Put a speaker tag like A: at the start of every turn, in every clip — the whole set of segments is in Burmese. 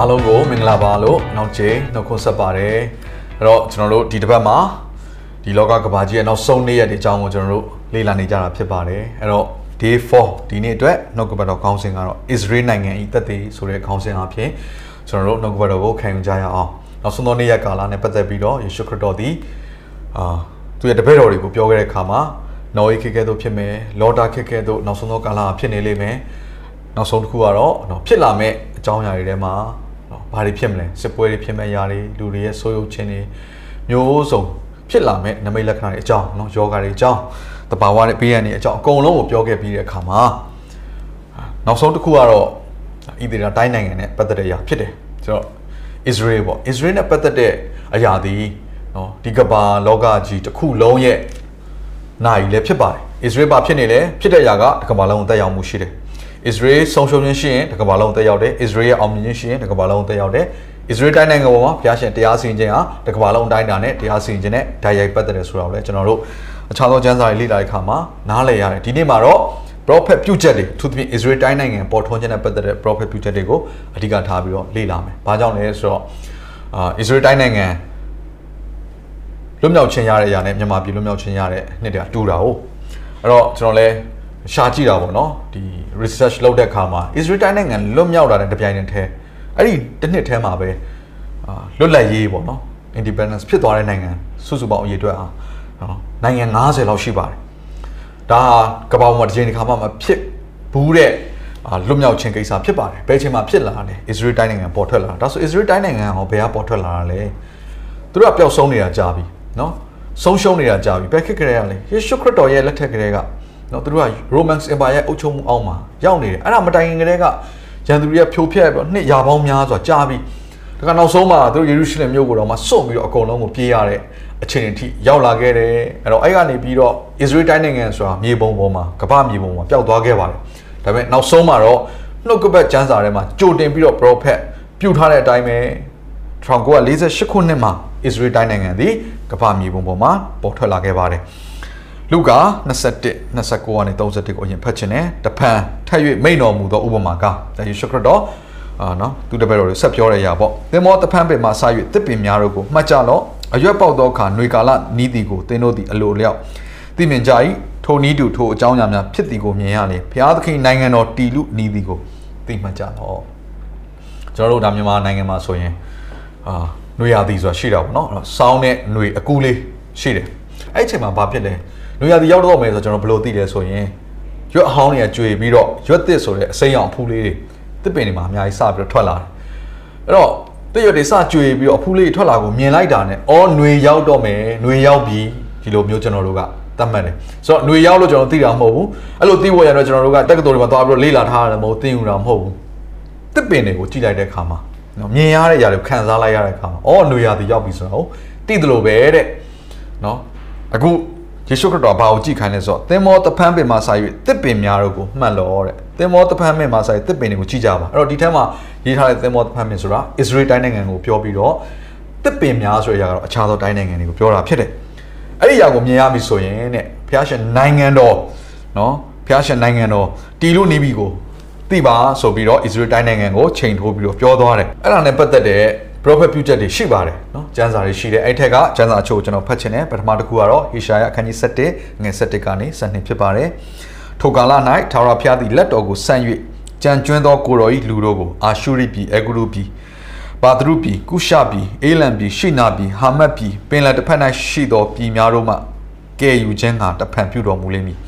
A: အားလုံးကိုမင်္ဂလာပါလို့နောက်ချိန်နှုတ်ခွန်းဆက်ပါတယ်အဲ့တော့ကျွန်တော်တို့ဒီတစ်ပတ်မှာဒီလောကကဘာကြီးရဲ့နောက်ဆုံးနေ့ရက်ဒီအကြောင်းကိုကျွန်တော်တို့လေ့လာနေကြတာဖြစ်ပါတယ်အဲ့တော့ day 4ဒီနေ့အတွက်နှုတ်ကပတ်တော်ခေါင်းစဉ်ကတော့ Israel နိုင်ငံဤတက်သေးဆိုတဲ့ခေါင်းစဉ်အဖြစ်ကျွန်တော်တို့နှုတ်ကပတ်တော်ကိုခံယူကြရအောင်နောက်ဆုံးသောနေ့ရက်ကာလနဲ့ပတ်သက်ပြီးတော့ယေရှုခရစ်တော်သည်အာသူရဲ့တပည့်တော်တွေကိုပြောခဲ့တဲ့အခါမှာနော်အေးခက်ခဲတို့ဖြစ်မယ်လောတာခက်ခဲတို့နောက်ဆုံးသောကာလဖြစ်နေလိမ့်မယ်နောက်ဆုံးတစ်ခုကတော့နော်ဖြစ်လာမဲ့အကြောင်းအရာတွေထဲမှာနော် ဘာတွေဖြစ်မလဲစစ်ပွဲတွေဖြစ်မဲ့ຢာတွေလူတွေရဲ့ဆိုးရုပ်ခြင်းတွေမျိုးစုံဖြစ်လာမဲ့နမိတ်လက္ခဏာတွေအကြောင်းနော်ယောဂါတွေအကြောင်းတဘာဝနဲ့ပေးရနေအကြောင်းအကုန်လုံးကိုပြောခဲ့ပြီးတဲ့အခါမှာနောက်ဆုံးတစ်ခုကတော့ဣသရေလတိုင်းနိုင်ငံနဲ့ပတ်သက်တဲ့အရာဖြစ်တယ်ဆိုတော့ Israel ပေါ့ Israel နဲ့ပတ်သက်တဲ့အရာဒီနော်ဒီကမ္ဘာလောကကြီးတစ်ခုလုံးရဲ့နိုင်လည်းဖြစ်ပါတယ်။ Israel ဘာဖြစ်နေလဲဖြစ်တဲ့အရာကဒီကမ္ဘာလုံးကိုတက်ရောက်မှုရှိတယ်။ Israel ဆုံးရှုံးခြင်းရှိရင်ဒီကမ္ဘာလုံးကိုတက်ရောက်တယ်။ Israel ရဲ့အောင်မြင်ခြင်းရှိရင်ဒီကမ္ဘာလုံးကိုတက်ရောက်တယ်။ Israel တိုင်းနိုင်ငံပေါ်မှာဘုရားရှင်တရားစီရင်ခြင်းဟာဒီကမ္ဘာလုံးတိုင်းတာနဲ့တရားစီရင်ခြင်းနဲ့ဓာတ်ရိုက်ပတ်သက်တယ်ဆိုတာကိုလည်းကျွန်တော်တို့အခြားသောကျမ်းစာတွေလေ့လာတဲ့အခါမှာနားလည်ရတယ်။ဒီနေ့မှာတော့ prophet ပြုချက်တွေသူသဖြင့် Israel တိုင်းနိုင်ငံပေါ်ထွန်းခြင်းနဲ့ပတ်သက်တဲ့ prophet ပြုချက်တွေကိုအဓိကထားပြီးတော့လေ့လာမယ်။ဘာကြောင့်လဲဆိုတော့အာ Israel တိုင်းနိုင်ငံလွတ်မြောက်ခြင်းရတဲ့အရာနဲ့မြန်မာပြည်လွတ်မြောက်ခြင်းရတဲ့နှစ်တည်းတူတာဟုတ်အဲ့တော့ကျွန်တော်လဲ ရှာကြည့်တာပေါ့နော်ဒီ research လုပ်တဲ့အခါမှာ Israel တိုင်းနိုင်ငံလွတ်မြောက်လာတဲ့တပြိုင်နက်တည်းအဲ့ဒီတစ်နှစ်ထဲမှာပဲအာလွတ်လပ်ရေးပေါ့နော် independence ဖြစ်သွားတဲ့နိုင်ငံစုစုပေါင်းအရေးအတွက်အားနော်နိုင်ငံ90လောက်ရှိပါတယ်ဒါဟာကမ္ဘာပေါ်မှာတစ်ချိန်တစ်ခါမှမဖြစ်ဘူးတဲ့အာလွတ်မြောက်ခြင်းကိစ္စဖြစ်ပါတယ်ဘယ်ချိန်မှာဖြစ်လာလဲ Israel တိုင်းနိုင်ငံပေါ်ထွက်လာတာဒါဆို Israel တိုင်းနိုင်ငံဟောဘယ်ကပေါ်ထွက်လာတာလဲသူတို့ကပျောက်ဆုံးနေတာကြာပြီနော်ဆုံးရှုံးနေတာကြာပြီဘယ်ခေတ်ကလေးကလဲယေရှုခရစ်တော်ရဲ့လက်ထက်ကလေးက နော်သူတို့က Roman Empire ရဲ့အုပ်ချုပ်မှုအောက်မှာရောက်နေတယ်အဲ့ဒါမတိုင်ခင်ကလေးကရန်သူတွေကဖြိုဖျက်ပြီးနှစ်ရာပေါင်းများစွာကြာပြီဒါကနောက်ဆုံးမှာသူတို့ယေရုရှလင်မြို့ကိုတော့မှစွန့်ပြီးတော့အကုန်လုံးကိုပြေးရတဲ့အခြေအနေထိရောက်လာခဲ့တယ်အဲ့တော့အဲ့ကနေပြီးတော့ Israel တိုင်းနိုင်ငံဆိုတာမြေပုံပေါ်မှာကမ္ဘာမြေပုံမှာပျောက်သွားခဲ့ပါတယ်ဒါပေမဲ့နောက်ဆုံးမှာတော့နှုတ်ကပတ်ကျမ်းစာထဲမှာကြိုတင်ပြီးတော့ prophet ပြုထားတဲ့အတိုင်းပဲ1948ခုနှစ်မှာ Israel တိုင်းနိုင်ငံသည်ကမ္ဘာမြေပုံပေါ်မှာပေါ်ထွက်လာခဲ့ပါတယ်။ လူကာ21 29ကနေ31ကိုအရင်ဖတ်ခြင်းနဲ့တဖန်ထပ်၍မိန်တော်မူသောဥပမာကဒါယေရှုခရစ်တော်အာနော်သူတပည့်တော်တွေဆက်ပြောရရာပေါ့။သင်မောတဖန်ပင်မှာစာ၍တစ်ပင်များတို့ကိုမှတ်ကြလော့အရွက်ပေါက်သောအခါຫນွေကာလနီးသည်ကိုသင်တို့သည်အလိုလျောက်သိမြင်ကြ၏ထိုနီးတူထိုအကြောင်းအရာများဖြစ်သည်ကိုမြင်ရလေဘုရားသခင်နိုင်ငံတော်တည်လူနီးသည်ကိုသိမှတ်ကြလော့။ကျွန်တော်တို့ဒါမြန်မာနိုင်ငံမှာဆိုရင်အာຫນွေရာသီဆိုတာရှိတာပေါ့နော်အဲ့တော့စောင်းတဲ့ຫນွေအကူလေးရှိတယ်အဲ့အချိန်မှာဘာဖြစ်လဲ ຫນွေရာသီရောက်တော့မယ်ဆိုတော့ကျွန်တော်ဘယ်လိုသိလဲဆိုရင်ရွက်အဟောင်းတွေကကျွေပြီးတော့ရွက်သစ်ဆိုတဲ့အစိမ်းအောင်အဖူးလေးတွေတစ်ပင်တွေမှာအများကြီးစပြီးတော့ထွက်လာတယ်အဲ့တော့တစ်ရွက်တွေစကျွေပြီးတော့အဖူးလေးထွက်လာကိုမြင်လိုက်တာနဲ့အော်ຫນွေရောက်တော့မယ်ຫນွေရောက်ပြီဒီလိုမျိုးကျွန်တော်တို့ကတတ်မှတ်တယ်ဆိုတော့ຫນွေရောက်လို့ကျွန်တော်သိတာမဟုတ်ဘူးအဲ့လိုသိဖို့ရတော့ကျွန်တော်တို့ကတက္ကသိုလ်တွေမှာသွားပြီးတော့လေ့လာထားရတယ်မဟုတ်သိယူတာမဟုတ်ဘူးတစ်ပင်တွေကိုကြည့်လိုက်တဲ့အခါမှာနော်မြင်ရတဲ့ຢာတွေခံစားလိုက်ရတဲ့အခါမှာအော်ຫນွေရာသီရောက်ပြီဆိုတော့သိတယ်လို့ပဲတဲ့နော်အခု ယေရှုခရစ်တော်ဘာကိုကြည့်ခိုင်းလဲဆိုတော့သင်္ဘောတဖန်းပင်မှာစာ၍တစ်ပင်များတို့ကိုမှတ်လို့တဲ့သင်္ဘောတဖန်းပင်မှာစာ၍တစ်ပင်တွေကိုကြည့်ကြပါအဲ့တော့ဒီထဲမှာရေးထားတဲ့သင်္ဘောတဖန်းပင်ဆိုတာ Israel တိုင်းနိုင်ငံကိုပြောပြီးတော့တစ်ပင်များဆိုတဲ့အရာကတော့အခြားသောတိုင်းနိုင်ငံတွေကိုပြောတာဖြစ်တယ်အဲ့ဒီအရာကိုမြင်ရပြီဆိုရင်တဲ့ဘုရားရှင်နိုင်ငံတော်နော်ဘုရားရှင်နိုင်ငံတော်တီလို့နေပြီကိုသိပါဆိုပြီးတော့ Israel တိုင်းနိုင်ငံကိုချိန်ထိုးပြီးတော့ပြောသွားတယ်အဲ့ဒါနဲ့ပတ်သက်တဲ့ prophet ပြုချက်တွေရှိပါတယ်နော်ကျမ်းစာတွေရှိတယ်အဲ့ထက်ကကျမ်းစာအချို့ကိုကျွန်တော်ဖတ်ချင်တယ်ပထမတစ်ခုကတော့ဟေရှာယအခန်းကြီး7ငွေ7ကနေ7ဖြစ်ပါတယ်ထိုကာလ၌ထာဝရဘုရားသည်လက်တော်ကိုဆန့်၍ကြံကျွန်းသောကိုတော်၏လူတို့ကိုအာရှုရိပြည်အဂရုပြည်ပါသရုပြည်ကုရှပြည်အေလံပြည်ရှိနာပြည်ဟာမတ်ပြည်ပင်လယ်တစ်ဖက်၌ရှိသောပြည်များတို့မှကဲယူခြင်းကတဖန်ပြုတော်မူလိမ့်မည်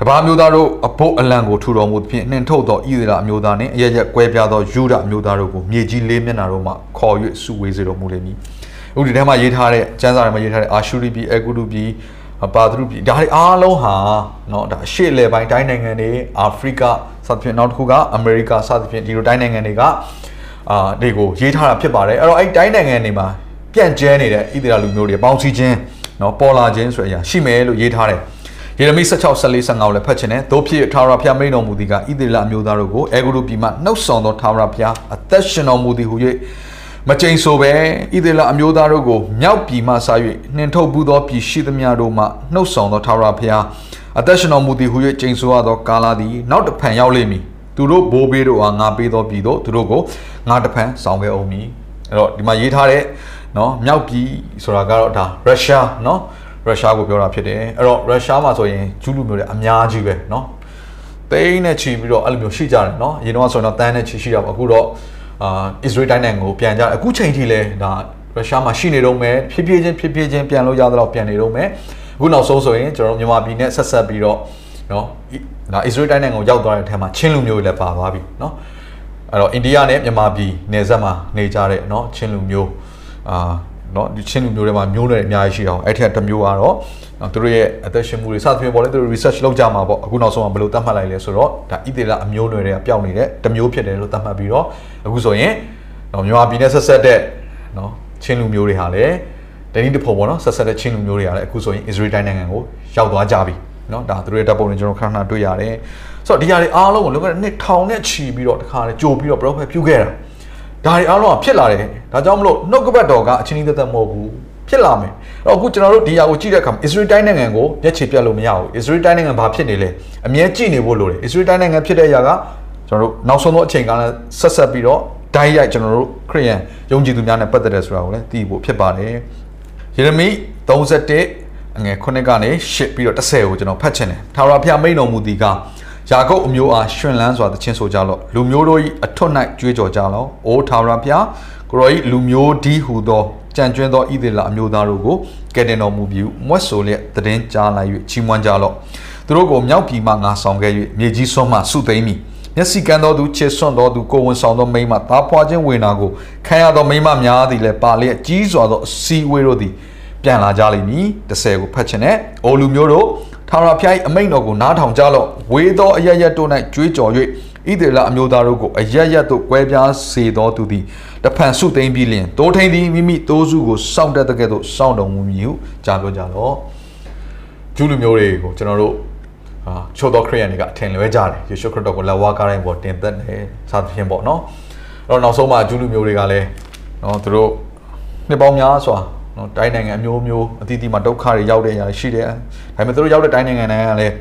A: တပါးမျိုးသားတို့အဖို့အလံကိုထူတော်မူသဖြင့်နှင်ထုတ်သောဣသရေလအမျိုးသားနှင့်အရရက်ကွဲပြားသောယူဒအမျိုးသားတို့ကိုမြေကြီးလေးမျက်နှာတို့မှခေါ်၍စုဝေးစေတော်မူလိမ့်မည်။ဥဒီထဲမှာရေးထားတဲ့ကျမ်းစာထဲမှာရေးထားတဲ့အာရှုရိပြည်အေဂုရုပြည်ပါဒရုပြည်ဒါတွေအားလုံးဟာเนาะဒါရှေ့လေပိုင်းတိုင်းနိုင်ငံတွေအာဖရိကစသဖြင့်နောက်တစ်ခုကအမေရိကစသဖြင့်ဒီလိုတိုင်းနိုင်ငံတွေက အာတွေကိုရေးထားတာဖြစ်ပါတယ်အဲ့တော့အဲ့တိုင်းနိုင်ငံတွေမှာပြန့်ကျဲနေတဲ့ဣသရေလလူမျိုးတွေပေါင်းစည်းခြင်းနော်ပေါ်လာခြင်းဆိုတဲ့အရာရှိမယ်လို့ရေးထားတယ် ယေရမိ16 14 15ကိုလည်းဖတ်ချင်တယ်တို့ဖြစ်ထာဝရဘုရားမိန်တော်မူသည်ကဣသရေလအမျိုးသားတို့ကိုအေဂုရုပြည်မှနှုတ်ဆောင်သောထာဝရဘုရားအသက်ရှင်တော်မူသည်ဟု၍မကြိမ်ဆိုပဲဣသရေလအမျိုးသားတို့ကိုမြောက်ပြည်မှဆာ၍နှင်ထုတ်ဘူးသောပြည်ရှိသမျှတို့မှနှုတ်ဆောင်သောထာဝရဘုရားအသက်ရှင်တော်မူသည်ဟု၍ကြိမ်ဆိုရသောကာလသည်နောက်တစ်ဖန်ရောက်လိမ့်မည်သူတို့ဘိုးဘေးတို့အားငါပေးသောပြည်တို့သူတို့ကိုငါတစ်ဖန်ဆောင်ခဲ့အောင်မည်အဲ့တော့ဒီမှာရေးထားတဲ့နော်မြောက်ပြည်ဆိုတာကတော့ဒါရုရှားနော် ရုရှားကိုပြောတာဖြစ်တယ်အဲ့တော့ရုရှားမှာဆိုရင်ကျူးလူမျိုးတွေအများကြီးပဲနော်တိန်းနဲ့ချီပြီးတော့အဲ့လိုမျိုးရှိကြတယ်နော်အရင်တော့ဆိုရင်တော့တန်းနဲ့ချီရှိတာပေါ့အခုတော့အာအစ္စရေးတိုင်းနိုင်ငံကိုပြန်ကြအခုချိန်ထိလဲဒါရုရှားမှာရှိနေတော့မယ်ဖြည်းဖြည်းချင်းဖြည်းဖြည်းချင်းပြန်လို့ရတော့ပြန်နေတော့မယ်အခုနောက်ဆုံးဆိုရင်ကျွန်တော်မြန်မာပြည်နဲ့ဆက်ဆက်ပြီးတော့နော်ဒါအစ္စရေးတိုင်းနိုင်ငံကိုရောက်သွားတဲ့အထက်မှာချင်းလူမျိုးတွေလည်းပါသွားပြီနော်အဲ့တော့အိန္ဒိယနဲ့မြန်မာပြည်နယ်စပ်မှာနေကြတဲ့เนาะချင်းလူမျိုးအာ เนาะဒီချင်းလူမျိုးတွေမှာမျိုးတွေအများကြီးရှိအောင်အဲ့ထက်တစ်မျိုးကတော့သူတို့ရဲ့အသက်ရှင်မှုတွေစသဖြင့်ပေါ့လေသူတို့ research လုပ်ကြမှာပေါ့အခုနောက်ဆုံးကဘယ်လိုသတ်မှတ်လိုက်လဲဆိုတော့ဒါဣသေလအမျိုးနွယ်တွေကပျောက်နေတဲ့တစ်မျိုးဖြစ်တယ်လို့သတ်မှတ်ပြီးတော့အခုဆိုရင်မြန်မာပြည်နဲ့ဆက်ဆက်တဲ့เนาะချင်းလူမျိုးတွေဟာလည်းတနည်းတစ်ဖုံပေါ့နော်ဆက်ဆက်တဲ့ချင်းလူမျိုးတွေကလည်းအခုဆိုရင် Israel တိုင်းနိုင်ငံကိုရောက်သွားကြပြီเนาะဒါသူတို့ရဲ့တပ်ပုံတွေကျွန်တော်ခဏခဏတွေ့ရတယ်ဆိုတော့ဒီဟာတွေအားလုံးကိုလောကနှစ်ထောင်နဲ့ချီပြီးတော့တခါလေကြိုပြီးတော့ prophet ပြုခဲ့တာ ဒါတွေအားလုံးကဖြစ်လာတယ်ဒါကြောင့်မလို့နှုတ်ကပတ်တော်ကအချင်းကြီးသက်သက်မဟုတ်ဘူးဖြစ်လာမယ်အဲ့တော့အခုကျွန်တော်တို့ဒီဟာကိုကြည့်တဲ့အခါမှာ Israel တိုင်းနိုင်ငံကိုမျက်ခြေပြတ်လို့မရဘူး Israel တိုင်းနိုင်ငံဘာဖြစ်နေလဲအမြဲကြည့်နေဖို့လိုတယ် Israel တိုင်းနိုင်ငံဖြစ်တဲ့အရာကကျွန်တော်တို့နောက်ဆုံးသောအချိန်ကလည်းဆက်ဆက်ပြီးတော့ဒိုင်းရိုက်ကျွန်တော်တို့ခရိယန်ယုံကြည်သူများနဲ့ပတ်သက်တယ်ဆိုတာကိုလည်းသိဖို့ဖြစ်ပါတယ်ယေရမိ31အငယ်9ကနေ10ပြီးတော့10ကိုကျွန်တော်ဖတ်ချင်တယ်ထာဝရဘုရားမိန်တော်မူသည်က ယာကုပ်အမျိုးအားရှင်လန်းစွာသချင်းဆိုကြလော့လူမျိုးတို့၏အထွတ်၌ကြွေးကြော်ကြလော့အိုထာဝရဘုရားကိုရော၏လူမျိုးဒီဟူသောကြံကျွင်းသောဣသေလအမျိုးသားတို့ကိုကယ်တင်တော်မူပြီးမွတ်ဆိုလျက်တည်င်းကြားလိုက်၍ချီးမွမ်းကြလော့သူတို့ကိုမြောက်ပြည်မှငါဆောင်ခဲ့၍မြေကြီးစွန်းမှစုသိမ်းမိမျက်စိကန်းသောသူချစ်စွန့်သောသူကိုဝန်ဆောင်သောမိန်းမသားဖွာခြင်းဝေနာကိုခံရသောမိန်းမများသည်လည်းပါလျက်ကြီးစွာသောအစီဝေးတို့သည်ပြန်လာကြလိမ့်မည်30ကိုဖတ်ချင်တဲ့အိုလူမျိုးတို့ ထာဝရဘုရား၏အမိန့်တော်ကိုနားထောင်ကြလော့ဝေသောအရရက်တို့၌ကြွေးကြော်၍ဣသေလအမျိုးသားတို့ကိုအရရက်တို့ကွဲပြားစေသောသူသည်တဖန်စုသိမ်းပြီးလျင်တိုးထိန်သည်မိမိတိုးစုကိုစောင့်တတ်တဲ့ကဲ့သို့စောင့်တော်မူမည်ဟုကြားပြောကြလော့ဂျူးလူမျိုးတွေကိုကျွန်တော်တို့အာချိုးသောခရိယန်တွေကအထင်လွဲကြတယ်ယေရှုခရစ်တော်ကိုလက်ဝါးကားတိုင်းပေါ်တင်သက်တယ်စသဖြင့်ပေါ့နော်အဲ့တော့နောက်ဆုံးမှာဂျူးလူမျိုးတွေကလည်းနော်သူတို့နှစ်ပေါင်းများစွာ နော်တိုင်းနိုင်ငံအမျိုးမျိုးအသီးသီးမှာဒုက္ခတွေရောက်တဲ့အရာရှိတယ်ဒါပေမဲ့သူတို့ရောက်တဲ့တိုင်းနိုင်ငံတွေကလည်း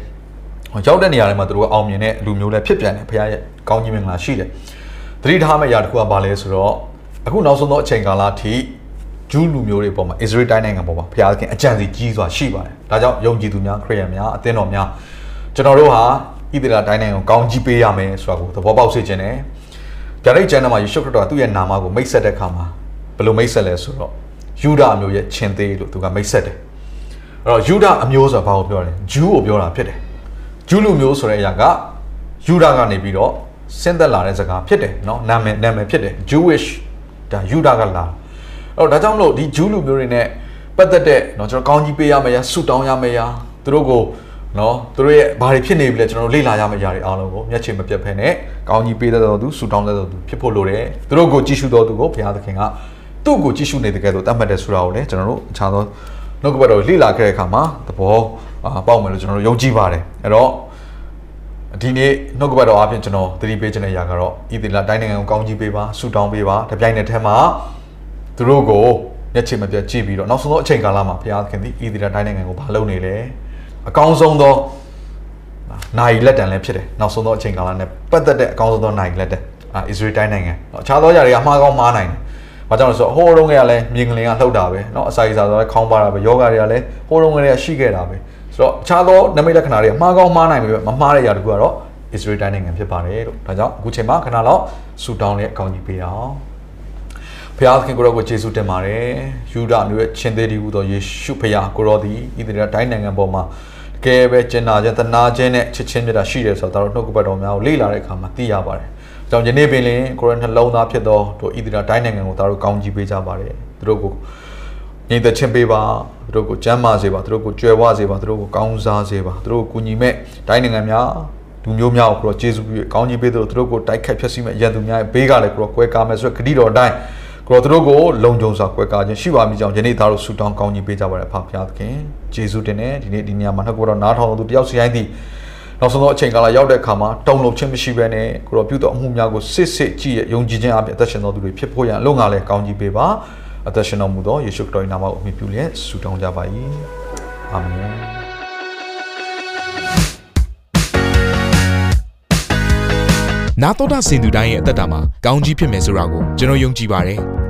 A: ရောက်တဲ့နေရာတွေမှာသူတို့အောင်မြင်တဲ့လူမျိုးလည်းဖြစ်ပြန်တယ်ဖခင်ရဲ့ကောင်းကြီးမင်္ဂလာရှိတယ်သတိထားမယ့်အရာတစ်ခုကဘာလဲဆိုတော့အခုနောက်ဆုံးသောအချိန်ကာလအထိဂျူးလူမျိုးတွေပေါ်မှာအစ္စရေးတိုင်းနိုင်ငံပေါ်မှာဖခင်အကြံစီကြီးစွာရှိပါတယ်ဒါကြောင့်ယုံကြည်သူများခရိယန်များအသင်းတော်များကျွန်တော်တို့ဟာဣသရေလတိုင်းနိုင်ငံကိုကောင်းကြီးပေးရမယ်ဆိုတာကိုသဘောပေါက်စေချင်တယ်ဗျာဒိတ်ကျမ်းထဲမှာယေရှုခရစ်တော်ကသူ့ရဲ့နာမကိုမိတ်ဆက်တဲ့အခါမှာဘယ်လိုမိတ်ဆက်လဲဆိုတော့ ယူဒအမျိုးရဲ့ချင်းသေးလို့သူကမိတ်ဆက်တယ်အဲ့တော့ယူဒအမျိုးဆိုတာဘာကိုပြောလဲဂျူးကိုပြောတာဖြစ်တယ်ဂျူးလူမျိုးဆိုတဲ့အရာကယူဒကနေပြီးတော့ဆင်းသက်လာတဲ့စကားဖြစ်တယ်เนาะနာမည်နာမည်ဖြစ်တယ် Jewish ဒါယူဒကလာအဲ့တော့ဒါကြောင့်မလို့ဒီဂျူးလူမျိုးတွေနဲ့ပတ်သက်တဲ့เนาะကျွန်တော်ကောင်းကြီးပေးရမယ်ရဆူတောင်းရမယ်ရသူတို့ကိုနော်သူတို့ရဲ့ဘာတွေဖြစ်နေပြီလဲကျွန်တော်တို့လေ့လာရမယ့်ຢာတွေအားလုံးကိုမျက်ခြေမပြတ်ဖဲနဲ့ကောင်းကြီးပေးတဲ့တော်သူဆူတောင်းတဲ့တော်သူဖြစ်ဖို့လိုတယ်သူတို့ကိုကြည့်ရှုတော်သူကိုဘုရားသခင်က သူ့ကိုကြည့်ရှုနေတဲ့ကဲတော့တတ်မှတ်တယ်ဆိုတာကိုလည်းကျွန်တော်တို့အခြားသောနှုတ်ကပတ်တော်လေ့လာခဲ့တဲ့အခါမှာသဘောပေါက်မယ်လို့ကျွန်တော်တို့ယုံကြည်ပါတယ်အဲ့တော့ဒီနေ့နှုတ်ကပတ်တော်အပြင်ကျွန်တော်သတိပေးခြင်းတဲ့ຢာကတော့ဤသီလတိုင်းနိုင်ငံကိုကောင်းကြီးပေးပါဆူတောင်းပေးပါတပြိုင်နက်တည်းမှာသူတို့ကိုမျက်ခြေမပြတ်ကြည့်ပြီးတော့နောက်ဆုံးသောအချိန်ကာလမှာဘုရားသခင်သည်ဤသီလတိုင်းနိုင်ငံကိုဘာလုပ်နေလဲအကောင်းဆုံးသောနိုင်လက်တံလည်းဖြစ်တယ်နောက်ဆုံးသောအချိန်ကာလနဲ့ပတ်သက်တဲ့အကောင်းဆုံးသောနိုင်လက်တံအာအစ္စရေးတိုင်းနိုင်ငံအခြားသောຢာတွေကမှားကောင်းမှားနိုင်တယ်။ ဘာကြောင့်လဲဆိုတော့ဟိုးတုန်းကလည်းမြင်ကလေးကလှုပ်တာပဲเนาะအစာရည်စားဆိုလည်းခေါင်းပါတာပဲယောဂတွေကလည်းဟိုးတုန်းကလည်းရှိခဲ့တာပဲဆိုတော့အခြားသောနမိတ်လက္ခဏာတွေမှားကောင်းမှားနိုင်ပြီပဲမမှားတဲ့ຢာတခုကတော့အစ္စရေးတိုင်းနိုင်ငံဖြစ်ပါတယ်လို့ဒါကြောင့်အခုချိန်မှာခဏလောက်ဆူတောင်းတဲ့အကောင်းကြီးပေးအောင်ဖျားသခင်ကိုရောကိုယေရှုတင်ပါတယ်ယူဒမျိုးရဲ့ချင်းသေးဒီဟူသောယေရှုဖျားကိုရောသည်ဣသရေလတိုင်းနိုင်ငံပေါ်မှာတကယ်ပဲကျင်နာခြင်းတနာခြင်းနဲ့ချစ်ချင်းမြတ်တာရှိတယ်ဆိုတော့တို့နှုတ်ကပတ်တော်များကိုလေ့လာတဲ့အခါမှာသိရပါတယ်။ ကြောင့်ယနေ့ပင်လင်ကိုရနှလုံးသားဖြစ်သောတို့ဣသရေလတိုင်းနိုင်ငံကိုတို့ကောင်းကြီးပေးကြပါတယ်။တို့ကိုငြိမ်သက်ခြင်းပေးပါတို့ကိုကျမ်းမာစေပါတို့ကိုကြွယ်ဝစေပါတို့ကိုကောင်းစားစေပါတို့ကိုကူညီမဲ့တိုင်းနိုင်ငံများဒလူမျိုးများကိုကိုတော့ကျေးဇူးပြုကောင်းကြီးပေးသလိုသူတို့ကိုတိုက်ခတ်ဖျက်ဆီးမဲ့ရန်သူများရဲ့ဘေးကလည်းကိုတော့ကွဲကားမယ်ဆိုတော့ဂတိတော်အတိုင်းကိုတော့သူတို့ကိုလုံခြုံစွာကွဲကားခြင်းရှိပါမိကြောင်းယနေ့သားတို့ဆူတောင်းကောင်းကြီးပေးကြပါရဖဖျားသခင်ကျေးဇူးတင်တယ်ဒီနေ့ဒီနေရာမှာနှုတ်ကပတော်နားထောင်သူတယောက်စီတိုင်းသည် နောက်ဆုံးသောအချိန်ကာလရောက်တဲ့အခါမှာတုံ့လုံခြင်းမရှိဘဲနဲ့ကိုတော့ပြုတော်အမှုများကိုစစ်စစ်ကြည့်ရယုံကြည်ခြင်းအပြင်အသက်ရှင်တော်သူတွေဖြစ်ဖို့ရန်အလို့ငါလည်းကောင်းကြီးပေးပါအသက်ရှင်တော်မူသောယေရှုခရစ်တော်၏နာမကိုအမိပြုလျက်ဆုတောင်းကြပါ၏အာမင်
B: နာတော်တာစင်သူတိုင်းရဲ့အသက်တာမှာကောင်းကြီးဖြစ်မယ်ဆိုတာကိုကျွန်တော်ယုံကြည်ပါတယ်။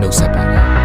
B: နှုတ်ဆက်ပါတယ်